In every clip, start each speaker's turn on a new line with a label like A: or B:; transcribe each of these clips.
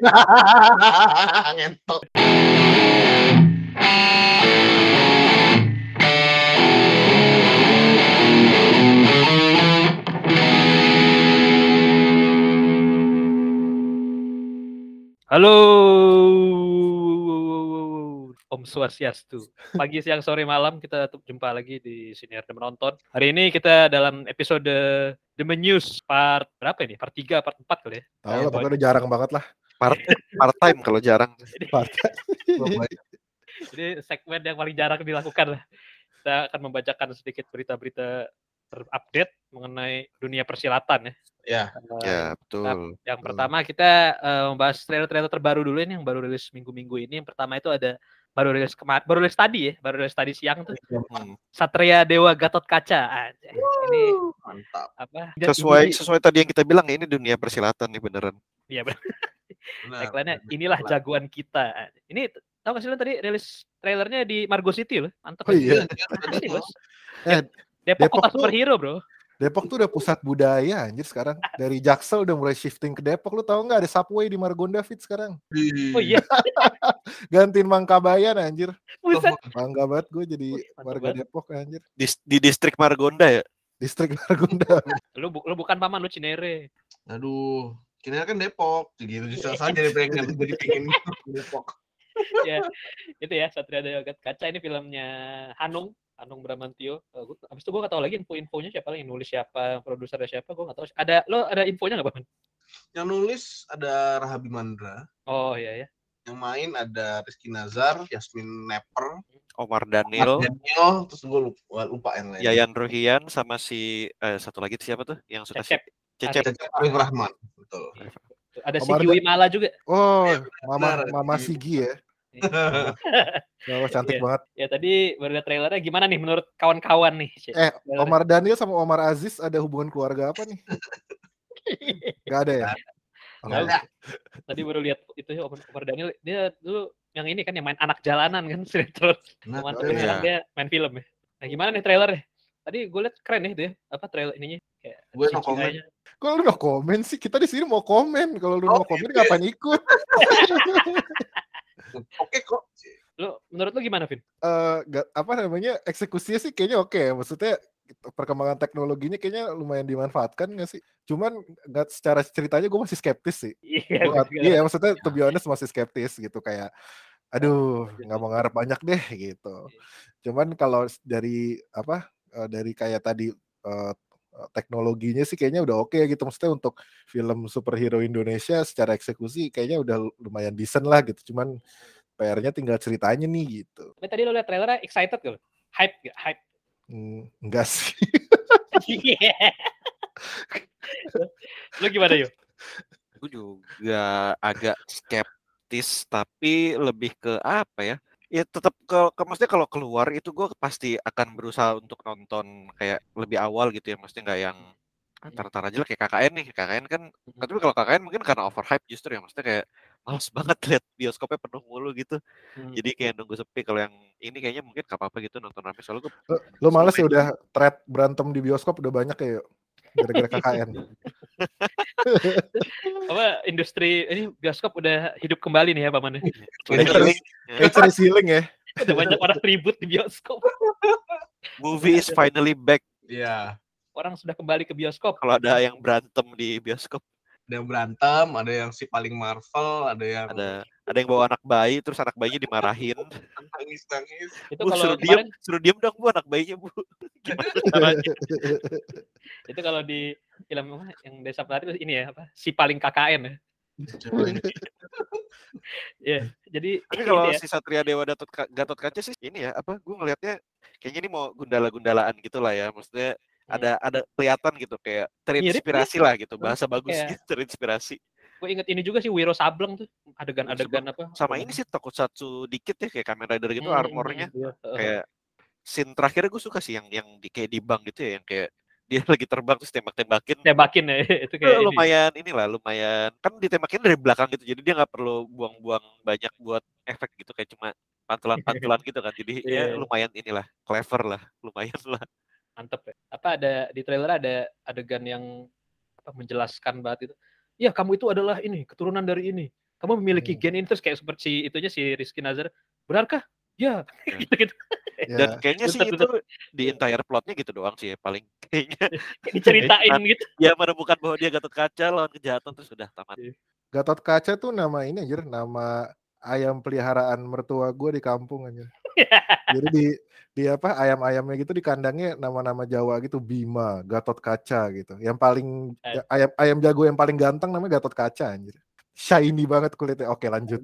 A: Ngentot.
B: Halo. Om Swastiastu. Pagi, siang, sore, malam kita jumpa lagi di Siniar dan Menonton. Hari ini kita dalam episode The News part berapa ini? Part 3, part 4 kali ya.
C: Tahu lah, tapi udah jarang banget lah.
D: Part part time kalau jarang.
C: Part.
B: Jadi segmen yang paling jarang dilakukan lah. Kita akan membacakan sedikit berita-berita terupdate mengenai dunia persilatan ya.
A: Ya.
B: Uh,
D: Ya, betul.
B: Yang pertama kita eh, membahas trailer-trailer terbaru dulu ini yang baru rilis minggu-minggu ini. Yang pertama itu ada baru rilis kemarin, baru rilis tadi ya, baru rilis tadi siang tuh.
D: Hmm.
B: Satria Dewa Gatot Kaca. Ini
A: Mantap.
B: apa?
D: Sesuai sesuai tadi yang kita bilang ini dunia persilatan nih beneran.
B: Iya benar.
A: Benar.
B: Tagline-nya inilah jagoan kita. Ini tahu gak sih lo tadi rilis trailernya di Margo City loh. Mantap.
C: Oh iya.
B: Pasti, Bos.
C: Eh,
B: Depok,
C: Depok
B: kota
C: tuh-
B: superhero, Bro.
C: Depok tuh udah pusat budaya anjir sekarang. Dari Jaksel udah mulai shifting ke Depok. Lu tahu nggak ada subway di Margonda Fit sekarang?
B: Oh iya,
C: Gantiin Mangkabayan anjir.
B: buset.
C: Bangga banget gue jadi
B: Mantap
C: warga
B: banget.
C: Depok anjir.
D: Di, di distrik Margonda ya.
C: Distrik Margonda.
B: Lu, bu- lu bukan paman lu Cinere.
A: Aduh. Kira kan Depok. Gitu justru saja jadi pengen jadi pengen Depok.
B: ya, itu ya Satria Dewa Gatot Kaca ini filmnya Hanung Hanung Bramantio. Uh, gua, abis itu gue gak tahu lagi info-infonya siapa lagi, yang nulis siapa, produsernya siapa, gue gak tahu. Ada lo ada infonya nggak Bang?
A: Yang nulis ada Rahabi Mandra.
B: Oh iya ya.
A: Yang main ada Rizky Nazar, Yasmin Nepper,
D: Omar Daniel,
A: Daniel, terus gue lupa, lupa yang lain.
D: Yayan Ruhian sama si eh, satu lagi siapa tuh yang suka
B: Cecep.
D: Cecep.
A: Cecep Arif Rahman. Betul.
B: Ada
C: Omar
B: Sigi
C: Da-
B: Wimala juga.
C: Oh,
A: Iya,
C: Mama. Mama Sigi ya. Oh, cantik
B: Iya.
C: banget.
B: Ya tadi baru lihat trailernya gimana nih menurut kawan-kawan nih? Cek.
C: Eh,
B: Trailernya.
C: Omar Daniel sama Omar Aziz ada hubungan keluarga apa nih? Gak ada ya? Oh,
B: ada. Tadi baru lihat itu ya Omar, Omar Daniel dia dulu yang ini kan yang main anak jalanan kan sinetron.
A: Nah,
B: tapi
C: iya.
B: dia main film ya. Nah gimana nih trailernya? Tadi gue liat keren nih dia apa trailer ininya kayak
A: Gue no comment.
C: Kok lu no komen sih? Kita di sini mau komen. Kalau lu
A: Oh,
C: mau komen
A: iya.
C: ngapain ikut?
A: Oke kok.
B: Lu menurut lu gimana, Vin?
C: eh nggak- apa namanya eksekusinya sih kayaknya oke ya. maksudnya perkembangan teknologinya kayaknya lumayan dimanfaatkan nggak sih cuman nggak secara ceritanya gue masih skeptis sih
B: Iya,
C: iya maksudnya to be honest masih skeptis gitu kayak aduh nggak mau ngarep banyak deh gitu cuman kalau dari apa eh, dari kayak tadi eh, teknologinya sih kayaknya udah oke gitu maksudnya untuk film superhero Indonesia secara eksekusi kayaknya udah lumayan decent lah gitu cuman PR-nya tinggal ceritanya nih gitu
B: Tapi tadi lu liat trailernya excited gak? Hype gak? Hype.
C: Hmm, enggak sih.
B: Iya. lu gimana yuk?
D: Gue juga agak skeptis tapi lebih ke apa ya? Ya tetap ke, ke maksudnya kalau keluar itu gue pasti akan berusaha untuk nonton kayak lebih awal gitu ya, maksudnya nggak yang antar-antar aja lah kayak KKN nih. KKN kan tapi kalau KKN mungkin karena overhype justru ya maksudnya kayak males banget lihat bioskopnya penuh mulu gitu.
B: Hmm.
D: Jadi kayak nunggu sepi kalau yang ini kayaknya mungkin gak apa-apa gitu nonton rame soalnya gue
C: Lo, lo males ya udah thread berantem di bioskop udah banyak ya yuk? Gara-gara KKN.
B: apa industri ini bioskop udah hidup kembali nih ya pamannya.
C: Haters, haters healing ya.
B: Udah banyak orang ribut di bioskop.
D: movie is finally back
A: Iya.
B: Orang sudah kembali ke bioskop.
D: kalau ada yang berantem di bioskop
A: Ada yang berantem, ada yang si paling Marvel, ada yang
D: ada ada yang bawa anak bayi terus anak bayinya dimarahin
A: nangis nangis.
B: Itu
D: bu
B: kalau
D: suruh
B: kemarin
D: diem suruh diem dong bu anak bayinya bu gimana caranya
B: itu kalau di film apa yang Desa Pelati itu ini ya apa si paling KKN ya. Ya, jadi
D: tapi kalau
B: ya.
D: si Satria Dewa Gatot Gatot Kaca sih ini ya apa gue ngelihatnya kayaknya ini mau gundala-gundalaan gitu lah ya maksudnya
B: Iya.
D: ada ada kelihatan gitu kayak terinspirasi lah gitu bahasa bagus
B: Kayak-
D: gitu terinspirasi
B: gue inget ini juga sih Wiro Sableng tuh adegan-adegan apa
D: sama ini sih tokusatsu dikit ya kayak Kamen Rider gitu
B: Hmm,
D: armornya
B: iya.
D: Kayak scene terakhirnya gue suka sih yang yang di kayak di bank gitu ya yang kayak dia lagi terbang terus tembak-tembakin
B: tembakin ya itu kayak ini.
D: lumayan inilah lumayan kan ditembakin dari belakang gitu jadi dia nggak perlu buang-buang banyak buat efek gitu kayak cuma pantulan-pantulan gitu kan jadi
B: Iya.
D: ya lumayan inilah clever lah lumayan lah
B: mantep ya. Apa ada di trailer ada adegan yang apa menjelaskan banget itu. Ya kamu itu adalah ini keturunan dari ini. kamu memiliki
C: Hmm.
B: gen ini terus kayak seperti itunya si Rizky Nazar benarkah ya
D: Ya.
B: gitu gitu
D: Dan
C: Ya,
D: kayaknya sih itu di entire plotnya gitu doang sih ya paling kayaknya
B: diceritain gitu
D: ya menemukan bahwa dia Gatot Kaca lawan kejahatan terus sudah tamat.
C: Gatot Kaca tuh nama ini anjir, nama ayam peliharaan mertua gue di kampung anjir. Jadi di di apa ayam-ayamnya gitu di kandangnya nama-nama Jawa gitu Bima, Gatot Kaca gitu. Yang paling
B: Eh.
C: ya, ayam ayam jago yang paling ganteng namanya Gatot Kaca anjir. Shiny banget kulitnya. Oke, lanjut.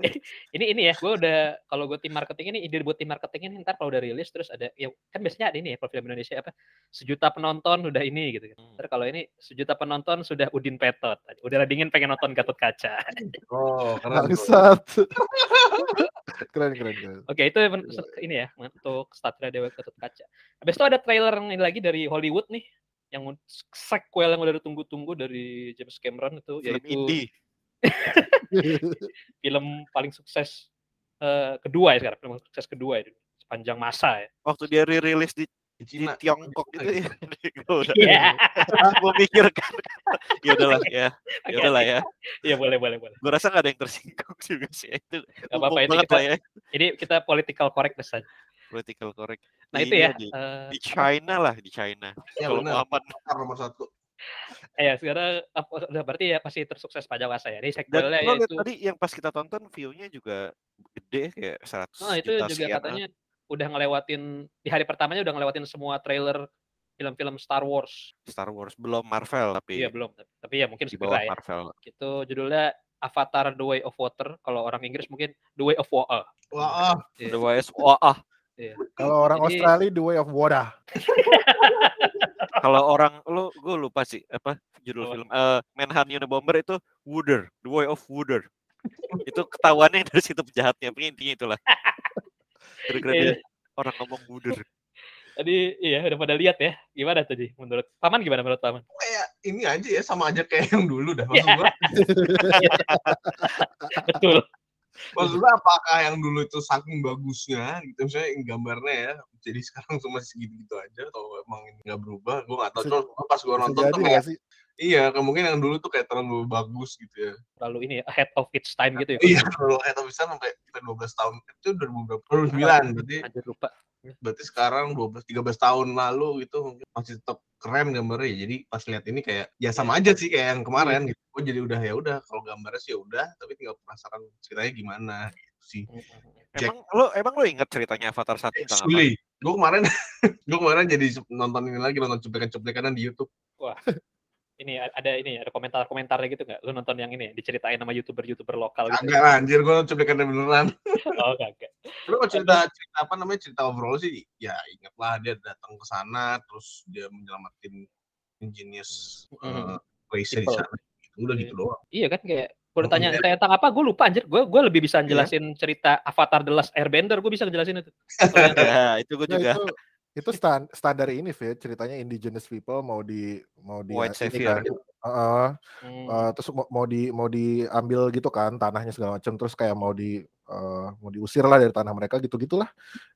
B: ini ini ya gue udah kalau gue tim marketing ini ide buat tim marketing ini ntar kalau udah rilis terus ada ya kan biasanya ada ini ya kalau film Indonesia apa sejuta penonton udah ini gitu kan.
D: Hmm.
B: Ntar kalau ini sejuta penonton sudah Udin Petot udah dingin pengen nonton Gatot Kaca
A: Oh, keren. tuh.
C: Bangsat. keren keren keren.
B: oke itu men- ini ya untuk Satria Dewa Gatot Kaca habis itu ada trailer yang ini lagi dari Hollywood nih yang sequel yang udah ditunggu-tunggu dari James Cameron itu
D: Film
B: yaitu
D: indie.
B: film paling sukses eh, kedua ya sekarang film sukses kedua ya sepanjang masa ya
D: Waktu dia rilis di,
A: Di.
D: Tiongkok gitu ya. Gua udah
B: Iya.
D: memikirkan. ya udahlah ya. Ya udahlah ya.
B: Iya boleh boleh boleh.
D: Gue rasa gak ada yang tersinggung juga sih. Itu
B: Gak apa-apa ini kita
D: ya.
B: ini kita political correctness saja.
D: Political correct.
B: Nah
D: Di
B: itu ya.
D: Di,
B: eh,
D: di China lah di China.
A: Ya
D: Kalau. Muhammad
A: Avatar nomor satu.
B: ya sekarang apa, udah berarti ya pasti tersukses pada masa ya. Ini sequelnya
D: lo lihat
B: yaitu
D: tadi yang pas kita tonton view-nya juga gede kayak 100
B: Nah, itu
D: juta
B: juga
D: sekian.
B: katanya udah ngelewatin di hari pertamanya udah ngelewatin semua trailer film-film Star Wars.
D: Star Wars belum Marvel tapi
B: Iya belum, tapi, tapi ya mungkin
D: di
B: segera ya.
D: Marvel.
B: Itu judulnya Avatar The Way of Water. Kalau orang Inggris mungkin The Way of Water.
A: Wah, ah.
B: Iya.
D: The Wise wah ah
C: Kalau orang
B: Jadi-
C: Australia the way of water.
D: kalau orang lu gue lupa sih apa judul
B: Apa?
D: film eh Manhunt Unabomber itu Wooder, The Way of Wooder. itu ketahuannya dari situ penjahatnya, intinya itulah. Kira-kira
B: Iya.
D: dia orang ngomong Wooder.
B: Tadi iya udah pada lihat ya. Gimana tadi menurut Paman gimana menurut Paman?
A: kayak ini aja ya sama aja kayak yang dulu dah. Maksud gua,
B: Betul.
A: maksud gua apakah yang dulu itu saking bagusnya gitu misalnya yang gambarnya ya jadi sekarang cuma segitu-gitu aja atau emang ini nggak berubah gua nggak tahu Cuma pas gua
C: Bisa
A: nonton tuh kayak
C: sih?
A: Iya kemungkinan yang dulu tuh kayak terlalu bagus gitu ya
B: Terlalu ini ya, ahead of its time gitu ya.
A: iya kalau kayak bisa sampai sampai 12 tahun itu 2000 berapa 2009 berarti
B: Anjir lupa.
A: berarti sekarang 12 13 tahun lalu gitu mungkin masih tetap keren gambarnya ya. jadi pas lihat ini kayak ya sama aja sih kayak yang kemarin gitu gue jadi udah ya udah kalau gambarnya sih ya udah tapi tinggal penasaran ceritanya gimana gitu sih Jack.
D: Emang lo emang lo inget ceritanya Avatar 1 tentang apa?
A: Suli gue kemarin gue kemarin jadi nonton ini lagi nonton cuplikan-cuplikan di YouTube
B: Ini ada ini ada komentar-komentarnya gitu nggak? Lu nonton yang ini ya, diceritain sama youtuber-youtuber lokal gitu.
A: agak anjir gue nonton cuplikannya beneran
B: Oh kagak.
A: Tapi kalau cerita cerita apa namanya cerita overall sih ya ingat lah dia datang ke sana terus dia menyelamatin ingenious
B: Mhm.
A: uh, race di
B: People.
A: sana gitu. udah gitu doang
B: Iya kan kayak gue
A: Oh,
B: ditanya
A: iya.
B: ditanya tentang apa, gue lupa anjir. Gue gue lebih bisa
A: Iya.
B: jelasin cerita Avatar The Last Airbender, gue bisa ngejelasin itu.
D: Ya, itu gue
C: Nah,
D: juga.
C: itu itu stan- standar ini Fit, ceritanya indigenous people mau di mau di
D: White
C: ini
D: savior.
C: kan. Heeh,
B: Hmm.
C: eh, terus mau, mau di mau diambil gitu kan tanahnya segala macam terus kayak mau di eh, mau diusir lah dari tanah mereka gitu gitulah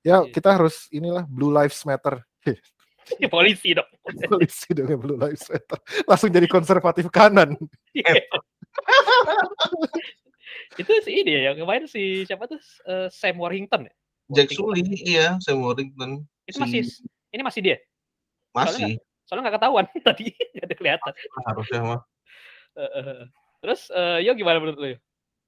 C: ya
B: Iya.
C: kita harus inilah blue lives matter
B: polisi dong.
C: polisi dong ya blue lives matter langsung jadi konservatif kanan
B: Iya. itu sih ini ya, yang kemarin si siapa tuh eh, Sam Worthington ya?
A: Jack. Sully iya Sam Worthington
B: Itu
A: si-
B: masih ini masih dia.
A: masih
B: Soalnya nggak ketahuan tadi, nggak ada kelihatan.
A: harusnya mah
B: eh, eh. Terus eh, yo gimana menurut lu? Yo?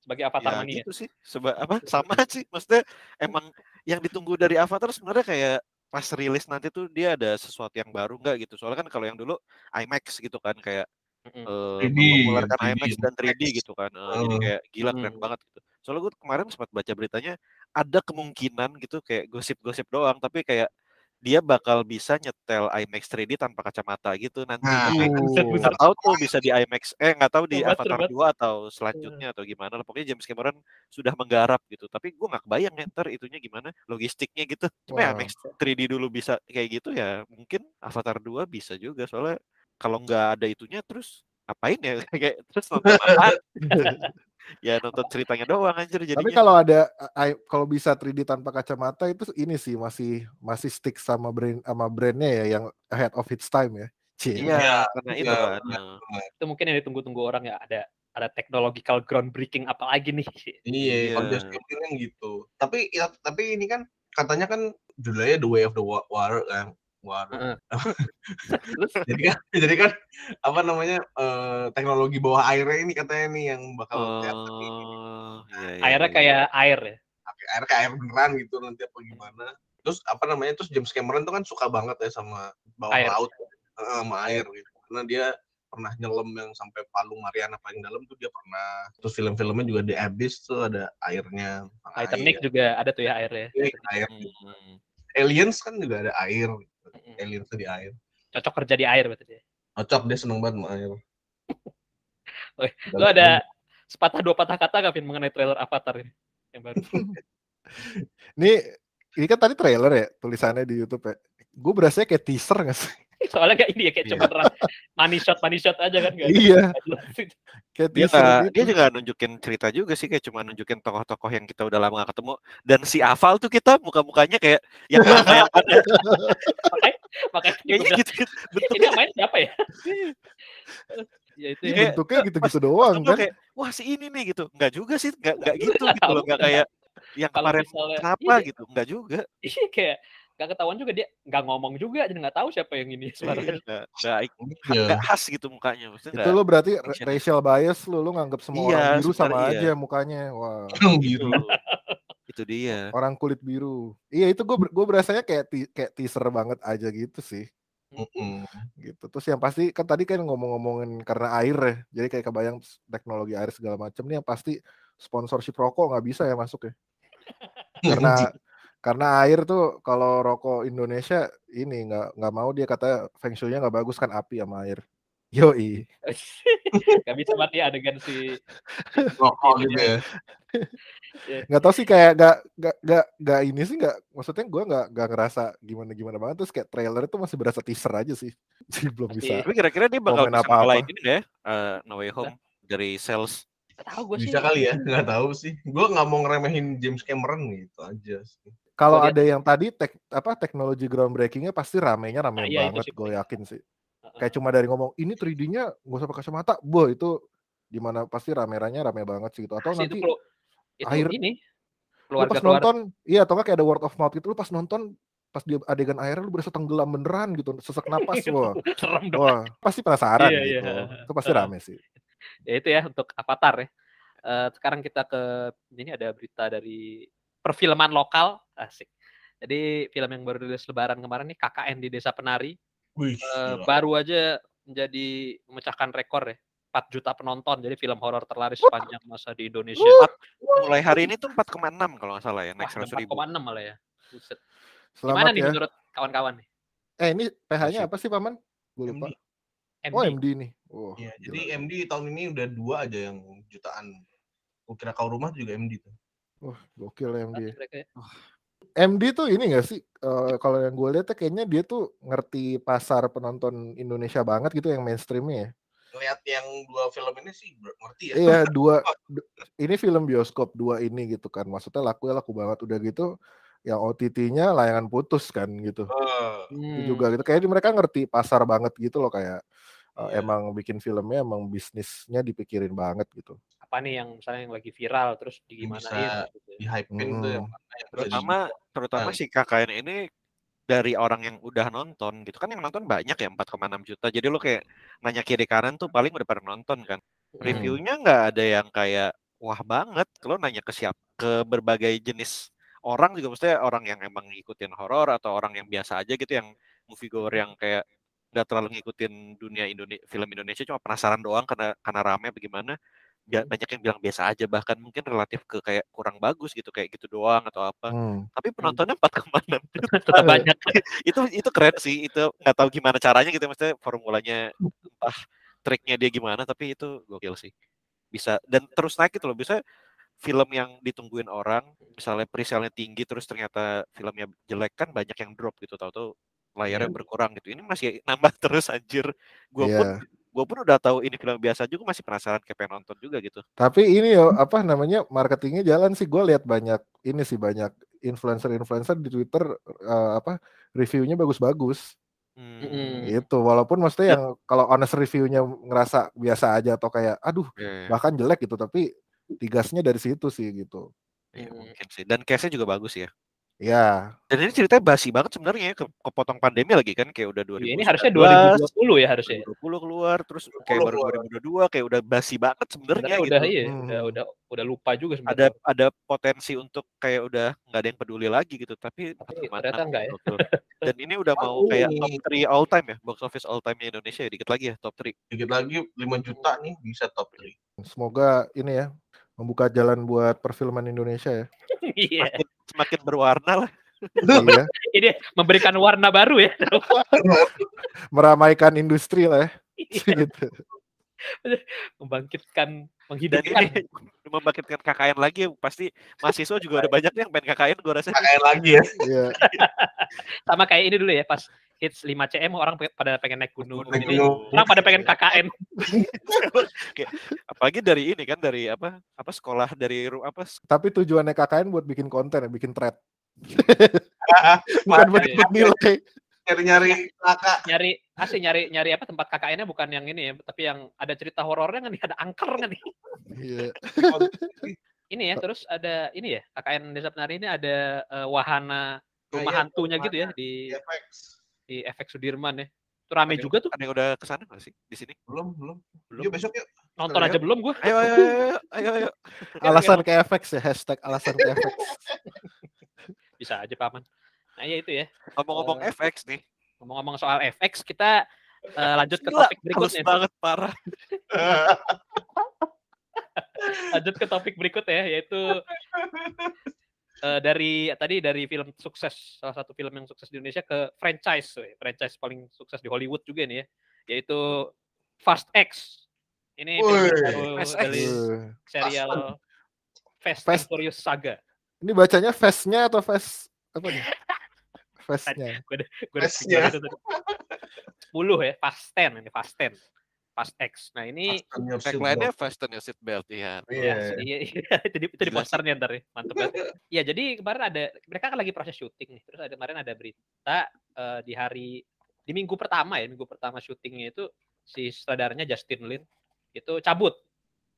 B: Sebagai Avatar
D: ya
B: mania.
D: gitu sih. Seba apa sama sih. Maksudnya emang yang ditunggu dari Avatar sebenarnya kayak pas rilis nanti tuh dia ada sesuatu yang baru nggak gitu. Soalnya kan kalau yang dulu IMAX gitu kan kayak
A: 3D,
D: mempopulerkan
A: 3D,
D: IMAX dan 3D
A: IMAX.
D: gitu kan. Jadi
A: Hmm.
D: kayak gila keren
B: Hmm.
D: banget gitu. Soalnya gue kemarin sempat baca beritanya ada kemungkinan gitu kayak gosip-gosip doang tapi kayak dia bakal bisa nyetel IMAX 3D tanpa kacamata gitu nanti.
A: Nah,
D: nggak tahu tuh bisa di IMAX eh nggak tahu di
B: Hebat,
D: Avatar
B: hebat.
D: 2 atau selanjutnya atau gimana lah. Pokoknya James Cameron sudah menggarap gitu. Tapi gue nggak kebayang ya ntar itunya gimana logistiknya gitu. Cuma ya
C: Wow.
D: IMAX 3D dulu bisa kayak gitu ya mungkin Avatar 2 bisa juga. Soalnya kalau nggak ada itunya terus apain ya? Kayak terus nonton apa ya nonton ceritanya doang anjir
C: tapi
D: jadinya
C: kalau ada I- kalau bisa 3D tanpa kacamata itu ini sih masih masih stick sama brand sama brandnya ya yang ahead of its time ya Cie.
D: iya
A: Iya,
D: karena
A: iya,
D: itu kan
A: iya.
D: nah.
B: Itu mungkin yang ditunggu-tunggu orang ya ada ada technological groundbreaking apa lagi nih?
A: Iya,
D: Iya.
A: kan gitu. Tapi ya, tapi ini kan katanya kan judulnya The Way of the Wa- Water kan.
B: Terus
A: jadi kan jadi kan apa namanya eh, teknologi bawah airnya ini katanya nih yang bakal kelihatan nih.
D: Oh, iya, iya,
B: airnya
D: iya.
B: kayak air ya.
A: Air kayak air beneran gitu nanti apa gimana. Terus apa namanya terus James Cameron tuh kan suka banget ya sama bawah
B: Air.
A: laut eh, sama air gitu. Karena dia pernah nyelam yang sampai Palung Mariana paling dalam tuh dia pernah. Terus film-filmnya juga di Abyss tuh ada airnya.
B: Titanic
A: Air.
B: juga ada tuh ya airnya.
A: Iya, air.
D: Hmm.
A: Aliens kan juga ada air.
B: Mm-mm.
A: Aliens tuh di air.
B: Cocok kerja di air berarti dia.
A: Cocok dia seneng banget sama air.
B: Oke, Lo ada sepatah dua patah kata gak Vin mengenai trailer Avatar ini yang baru?
C: Ini ini kan tadi trailer ya tulisannya di YouTube ya. Gue berasa kayak teaser gak sih?
B: Soalnya kayak ini ya kayak
D: Iya.
B: cuma ra- money shot money shot aja kan ada-
C: Iya.
B: gitu.
C: Kayak
D: Dia
C: gitu.
D: dia juga nunjukin cerita juga sih kayak cuma nunjukin tokoh-tokoh yang kita udah lama gak ketemu dan si Aval tuh kita muka-mukanya kayak yang kayak
B: Makanya makanya
D: kayaknya gitu
B: ini
D: bentuknya
B: yang main siapa ya? ya itu ya.
D: Kayak-
C: bentuknya gitu-gitu doang kan.
D: kayak wah si ini nih gitu nggak juga sih nggak nggak gitu gitu loh nggak kayak yang kemarin
B: misalnya-
D: kenapa
B: iya.
D: gitu nggak juga
B: Iya kayak nggak ketahuan juga dia nggak ngomong juga jadi nggak tahu siapa yang ini suaranya.
D: nggak nggak
A: Iya.
D: nggak khas gitu mukanya maksudnya
C: Itu
D: nggak
C: lo berarti racial bias lo, lo nganggap semua
D: Iya,
C: orang biru sama
D: sebenarnya
C: aja
D: iya.
C: mukanya. Wah,
A: Orang biru.
D: itu dia
C: orang kulit biru. Iya itu gue gue berasanya kayak ti- kayak teaser banget aja gitu sih.
A: Mm-mm.
C: gitu. Terus yang pasti kan tadi kan ngomong-ngomongin karena air ya. Jadi kayak kebayang teknologi air segala macam nih yang pasti sponsorship rokok nggak bisa ya masuk ya. Karena karena air tuh kalau rokok Indonesia ini nggak nggak mau dia kata feng shui-nya nggak bagus kan api sama air. Yoi.
B: Gak bisa mati adegan si
A: Rokok gitu ya.
C: nggak tahu sih kayak nggak nggak nggak nggak ini sih nggak maksudnya gue nggak nggak ngerasa gimana gimana banget terus kayak trailer itu masih berasa teaser aja sih jadi belum bisa
D: tapi kira-kira dia bakal bisa
C: apa-apa.
D: ngalahin ini deh eh, No Way Home dari sales
B: Nggak tahu gue sih.
A: Bisa kali ya, nggak tahu sih. Gue nggak mau ngeremehin James Cameron gitu aja sih.
C: Kalau
B: dia-
C: ada yang tadi tek, apa teknologi groundbreakingnya pasti ramenya rame
B: Nah, iya, itu
C: banget
B: sih
C: gue yakin sih. Kayak cuma dari ngomong ini 3D-nya nggak usah pakai kacamata boh itu di mana pasti rame-rame rame banget sih gitu. Atau
B: itu
C: nanti
B: kelu- itu
C: air-
B: ini
C: lu pas
B: keluarga
C: nonton iya atau kayak ada word of mouth gitu lu pas nonton pas di adegan airnya lu berasa tenggelam beneran gitu sesak napas wah.
B: Serem
C: wah pasti penasaran
B: Iya, iya.
C: gitu. Itu pasti rame sih.
B: Ya itu ya untuk Avatar ya. Eh, sekarang kita ke ini ada berita dari perfilman lokal asik. Jadi film yang baru rilis Lebaran kemarin nih KKN di Desa Penari
A: Wih, gila.
B: baru aja menjadi memecahkan rekor ya. 4 juta penonton jadi film horor terlaris sepanjang masa di Indonesia.
D: mulai hari ini tuh 4,6 kalau nggak salah ya
B: Wah,
D: 100 ribu
B: 4,6 malah ya. Buset. Gimana
C: selamat
B: nih
C: ya
B: menurut kawan-kawan nih?
C: eh ini PH-nya apa sih paman gue lupa
A: MD.
C: Oh MD nih oh
A: Iya,
C: gila.
A: jadi MD tahun ini udah dua aja yang jutaan. Kira kau rumah juga MD tuh.
C: Wah, gokil ya MD.
B: Ya.
C: MD tuh ini gak sih? eh, kalau yang gue lihat tuh kayaknya dia tuh ngerti pasar penonton Indonesia banget gitu yang mainstreamnya ya.
A: Lihat yang dua film ini sih ngerti ya.
C: Iya dua, du- ini film bioskop dua ini gitu kan. Maksudnya laku ya laku banget udah gitu. Yang OTT-nya layangan putus kan gitu. Itu
B: Hmm.
C: juga gitu. Kayaknya mereka ngerti pasar banget gitu loh kayak eh,
A: Iya.
C: emang bikin filmnya emang bisnisnya dipikirin banget gitu.
B: Apa nih yang misalnya yang lagi viral terus di gimana gitu.
A: di hype-in tuh yang
C: Hmm.
A: mana yang bisa di-
D: terutama terutama
A: Ah.
D: si KKN ini dari orang yang udah nonton gitu kan yang nonton banyak ya 4,6 juta jadi lo kayak nanya kiri kanan tuh paling udah pada nonton kan
B: Hmm.
D: reviewnya nggak ada yang kayak wah banget kalau nanya ke siap ke berbagai jenis orang juga maksudnya orang yang emang ngikutin horor atau orang yang biasa aja gitu yang moviegoer yang kayak nggak terlalu ngikutin dunia Indonesia film Indonesia cuma penasaran doang karena karena rame bagaimana
B: Hmm.
D: Banyak yang bilang biasa aja bahkan mungkin relatif ke kayak kurang bagus gitu kayak gitu doang atau apa
C: Hmm.
D: tapi penontonnya 4,6 juta
B: tetap banyak
D: itu itu keren sih itu nggak tahu gimana caranya gitu maksudnya formulanya entah triknya dia gimana tapi itu gokil sih bisa dan terus naik gitu loh bisa film yang ditungguin orang misalnya presale-nya tinggi terus ternyata filmnya jelek kan banyak yang drop gitu tahu-tahu layarnya
B: Iya.
D: berkurang gitu ini masih nambah terus anjir gue pun
C: Iya.
D: Gue pun udah tahu ini film biasa juga masih penasaran kayak pengen nonton juga gitu
C: Tapi ini yo apa namanya marketingnya jalan sih. Gue lihat banyak ini sih banyak influencer-influencer di Twitter eh, apa reviewnya bagus-bagus.
D: Hmm.
C: Gitu. Walaupun maksudnya yang kalau honest review-nya ngerasa biasa aja atau kayak aduh
D: iya, iya.
C: bahkan jelek gitu tapi tigasnya dari situ sih gitu.
D: Iya,
B: Hmm.
D: mungkin sih. Dan case-nya juga bagus ya.
C: Ya,
D: Dan ini ceritanya basi banget sebenarnya ya, ke kepotong pandemi lagi kan kayak udah 2019.
B: Iya, ini harusnya 2020 ya harusnya.
D: 2020 keluar terus kayak baru 2022 kayak udah basi banget sebenarnya gitu.
B: udah iya,
C: Hmm.
B: udah udah udah lupa juga
D: Ada
B: sebenarnya.
D: ada potensi untuk kayak udah nggak ada yang peduli lagi gitu, tapi
B: Tapi ternyata enggak ya.
D: gokil. Dan ini udah mau kayak top 3 all time ya, box office all time Indonesia ya, dikit lagi ya top 3.
A: Dikit lagi 5 juta nih bisa top 3.
C: semoga ini ya membuka jalan buat perfilman Indonesia ya.
B: Iya.
D: Semakin berwarna lah.
C: iya,
B: Ini memberikan warna baru ya.
C: meramaikan industri lah ya.
B: Iya,
C: gitu.
B: Membangkitkan, menghidupkan.
D: ini membangkitkan KKN lagi pasti mahasiswa juga ada banyak yang pengen KKN gue rasa.
A: Kayak lagi ya.
C: Iya.
B: Sama kayak ini dulu ya pas hits 5 CM orang pada pengen naik gunung.
A: Naik
B: Jadi
A: gunung.
B: orang pada pengen KKN.
D: Apalagi dari ini kan dari apa apa sekolah dari apa
C: Tapi tujuannya KKN buat bikin konten ya, bikin thread. Bukan buat dapat nilai.
A: Nyari-nyari kakak.
B: Nyari asli nyari nyari apa tempat KKN-nya bukan yang ini ya, tapi yang ada cerita horornya kan nih, ada angker kan nih.
C: Iya.
B: Ini ya, terus ada ini ya, KKN Desa Penari ini ada eh, wahana rumah
A: Kayak
B: hantunya gitu ya di
A: FX.
B: Di efek Sudirman ya. Itu rame
D: Ada-
B: juga tuh.
D: ada yang udah ke sana nggak sih di sini?
A: Belum, belum.
B: Belum.
A: Yuk besok yuk.
B: Nonton
A: lihat.
B: aja belum gua.
D: Ayo ayo ayo ayo. ayo.
C: Alasan ke FX ya, hashtag alasan ke FX.
B: Bisa aja paman. Nah, ya itu ya.
D: Ngomong-ngomong
B: Eh,
D: FX nih.
B: Ngomong-ngomong soal FX, kita eh, lanjut ke
D: Gila,
B: topik
D: halus
B: berikutnya.
D: banget parah.
B: Lanjut ke topik berikutnya ya, yaitu eh, dari tadi dari film sukses salah satu film yang sukses di Indonesia ke franchise, franchise paling sukses di Hollywood juga nih ya, yaitu Fast X. Ini baru
D: Fast
B: dari serial Fast,
C: Fast-
B: and Furious Saga.
C: Ini bacanya fast-nya atau fast apa nih? Fast-nya.
B: Gue udah
A: Fast-nya.
B: itu tadi. 10 ya, Fast 10 ini Fast 10. Fast X. Nah, ini
A: Fasten your seat
D: Tagline-nya
A: belt.
D: fasten your seatbelt ya.
A: Iya.
B: Ya, iya, iya. Jadi itu di
D: Gila sih.
B: posternya ntar ya, mantep banget. Iya, jadi kemarin ada mereka kan lagi proses syuting nih. Terus ada kemarin ada berita eh, di hari di minggu pertama ya, minggu pertama syutingnya itu si sutradaranya Justin Lin itu cabut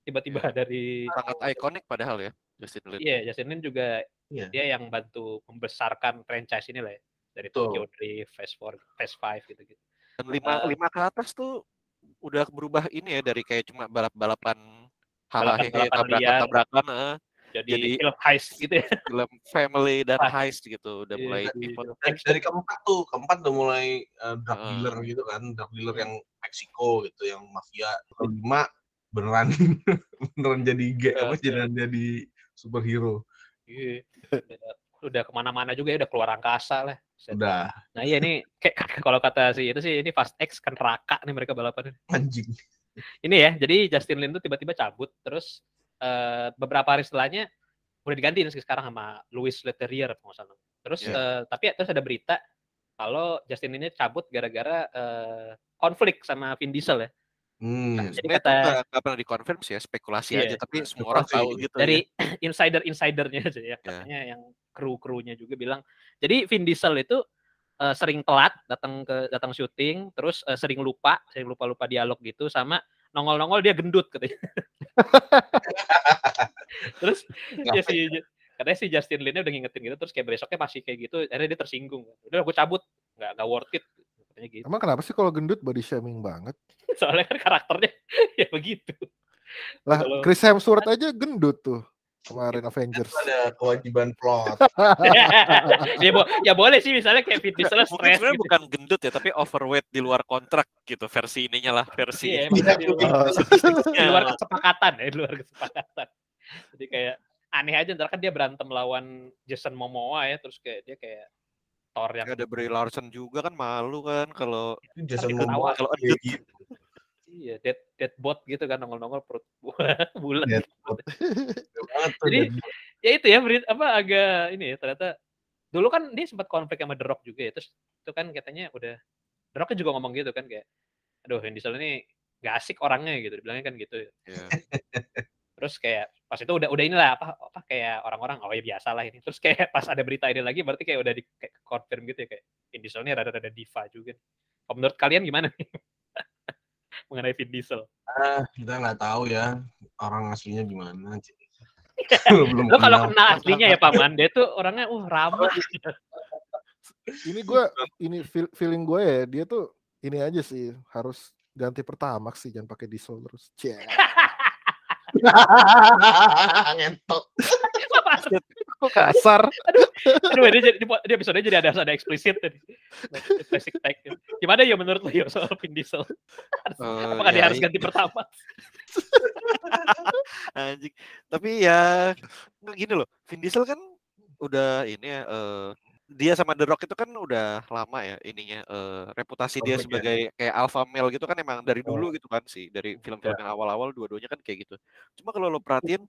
B: tiba-tiba dari
D: Sangat ikonik padahal ya Justin Lin.
B: iya Justin Lin juga
A: Iya.
B: dia yang bantu membesarkan franchise ini lah ya dari. Tokyo Drift, Fast 4, Fast 5 gitu-gitu.
D: Dan lima
B: Eh.
D: lima ke atas tuh udah berubah ini ya dari kayak cuma balap-balapan hahaha tabrakan-tabrakan eh,
B: Jadi,
D: Jadi-
B: film heist gitu ya.
D: film family dan heist gitu udah
B: Iya,
D: mulai
B: iya.
D: pivot.
A: dari, dari keempat tuh keempat udah mulai uh, drug
D: Heeh.
A: dealer gitu kan drug dealer yang Meksiko gitu yang mafia kelima beneran beneran jadi ge
B: Iya,
A: apa
B: iya.
A: jadi jadi superhero
B: Iya. udah ke mana-mana juga ya, udah keluar angkasa lah. Set.
A: udah
B: Nah iya nih, kayak kalau kata si itu sih ini Fast X kan neraka nih mereka balapan.
A: anjing
B: Ini ya, jadi Justin Lin tuh tiba-tiba cabut, terus eh, beberapa hari setelahnya udah diganti nih sekarang sama Louis Leterrier kalau nggak salah. Terus
D: Iya.
B: eh, tapi terus ada berita kalau Justin Lin ini cabut gara-gara eh, konflik sama Vin Diesel ya.
A: hmm.
B: Jadi
D: Sebenarnya itu
B: kata-
D: nggak pernah dikonfirm sih ya spekulasi
B: Iya,
D: aja tapi semua orang tahu gitu
B: dari
D: ya.
B: insider-insidernya aja ya katanya yang kru-krunya juga bilang jadi Vin Diesel itu eh, sering telat datang ke datang syuting terus eh, sering lupa sering lupa lupa dialog gitu sama nongol-nongol dia gendut katanya. Terus ya si katanya si Justin Lin udah ngingetin gitu terus kayak besoknya masih kayak gitu akhirnya dia tersinggung. Udah gue cabut nggak nggak worth it katanya gitu.
C: Emang kenapa sih kalau gendut body shaming banget?
B: soalnya kan karakternya ya begitu.
C: Lah, Chris Hemsworth aja gendut tuh kemarin Avengers.
A: Itu ada kewajiban plot
B: ya, bo- ya boleh sih misalnya kayak Vin Diesel
D: Mungkin
B: stres
D: sebenarnya
B: gitu.
D: bukan gendut ya tapi overweight di luar kontrak gitu versi ininya lah versi
B: Iya, maksudnya di luar,
C: Oh,
B: di luar kesepakatan ya, di luar kesepakatan. Jadi kayak aneh aja ntar kan dia berantem lawan Jason Momoa ya, terus kayak dia kayak Thor yang
D: ada Brie Larson juga kan malu kan kalau
A: itu Jason. Momoa
D: kalau
A: gitu.
B: iya dead dead bot gitu kan nongol-nongol perut bulat.
A: Dead bot. banget tuh
B: Jadi. Ya itu ya berit apa agak ini ya ternyata dulu kan dia sempat konflik sama The Rock juga ya, terus itu kan katanya udah The Rock juga ngomong gitu kan kayak aduh Vin Diesel ini gak asik orangnya gitu, dibilangnya kan gitu.
D: ya.
B: terus kayak pas itu udah udah inilah apa apa kayak orang-orang oh ya biasa lah ini terus kayak pas ada berita ini lagi berarti kayak udah di kayak confirm gitu ya kayak Vin Diesel ini rada-rada diva juga Kalau menurut kalian gimana nih? Mengenai Vin Diesel.
A: Ah, kita nggak tahu ya orang aslinya gimana. Belum
B: Lo kalau
A: kenal.
B: aslinya ya Paman, dia tuh orangnya uh ramah.
C: Ini gue ini feel- feeling gue ya dia tuh ini aja sih harus ganti pertamax sih jangan pakai diesel terus. Cie.
A: Ngentot.
C: Kok kasar?
B: Aduh, dia jadi dia episode jadi ada ada eksplisit tadi. Basic tag. Gimana ya menurut lo ya soal Vin Diesel?
D: Eh,
B: Apakah dia
D: ya,
B: harus ganti pertama?
D: Anjing. Tapi ya nggak gini loh. Vin Diesel kan udah ini ya eh, dia sama The Rock itu kan udah lama ya ininya eh, reputasi dia
A: Komik ya.
D: sebagai kayak alpha male gitu kan emang dari
A: Oh.
D: dulu gitu kan sih dari film-film yang awal-awal dua-duanya kan kayak gitu. Cuma kalau lo perhatiin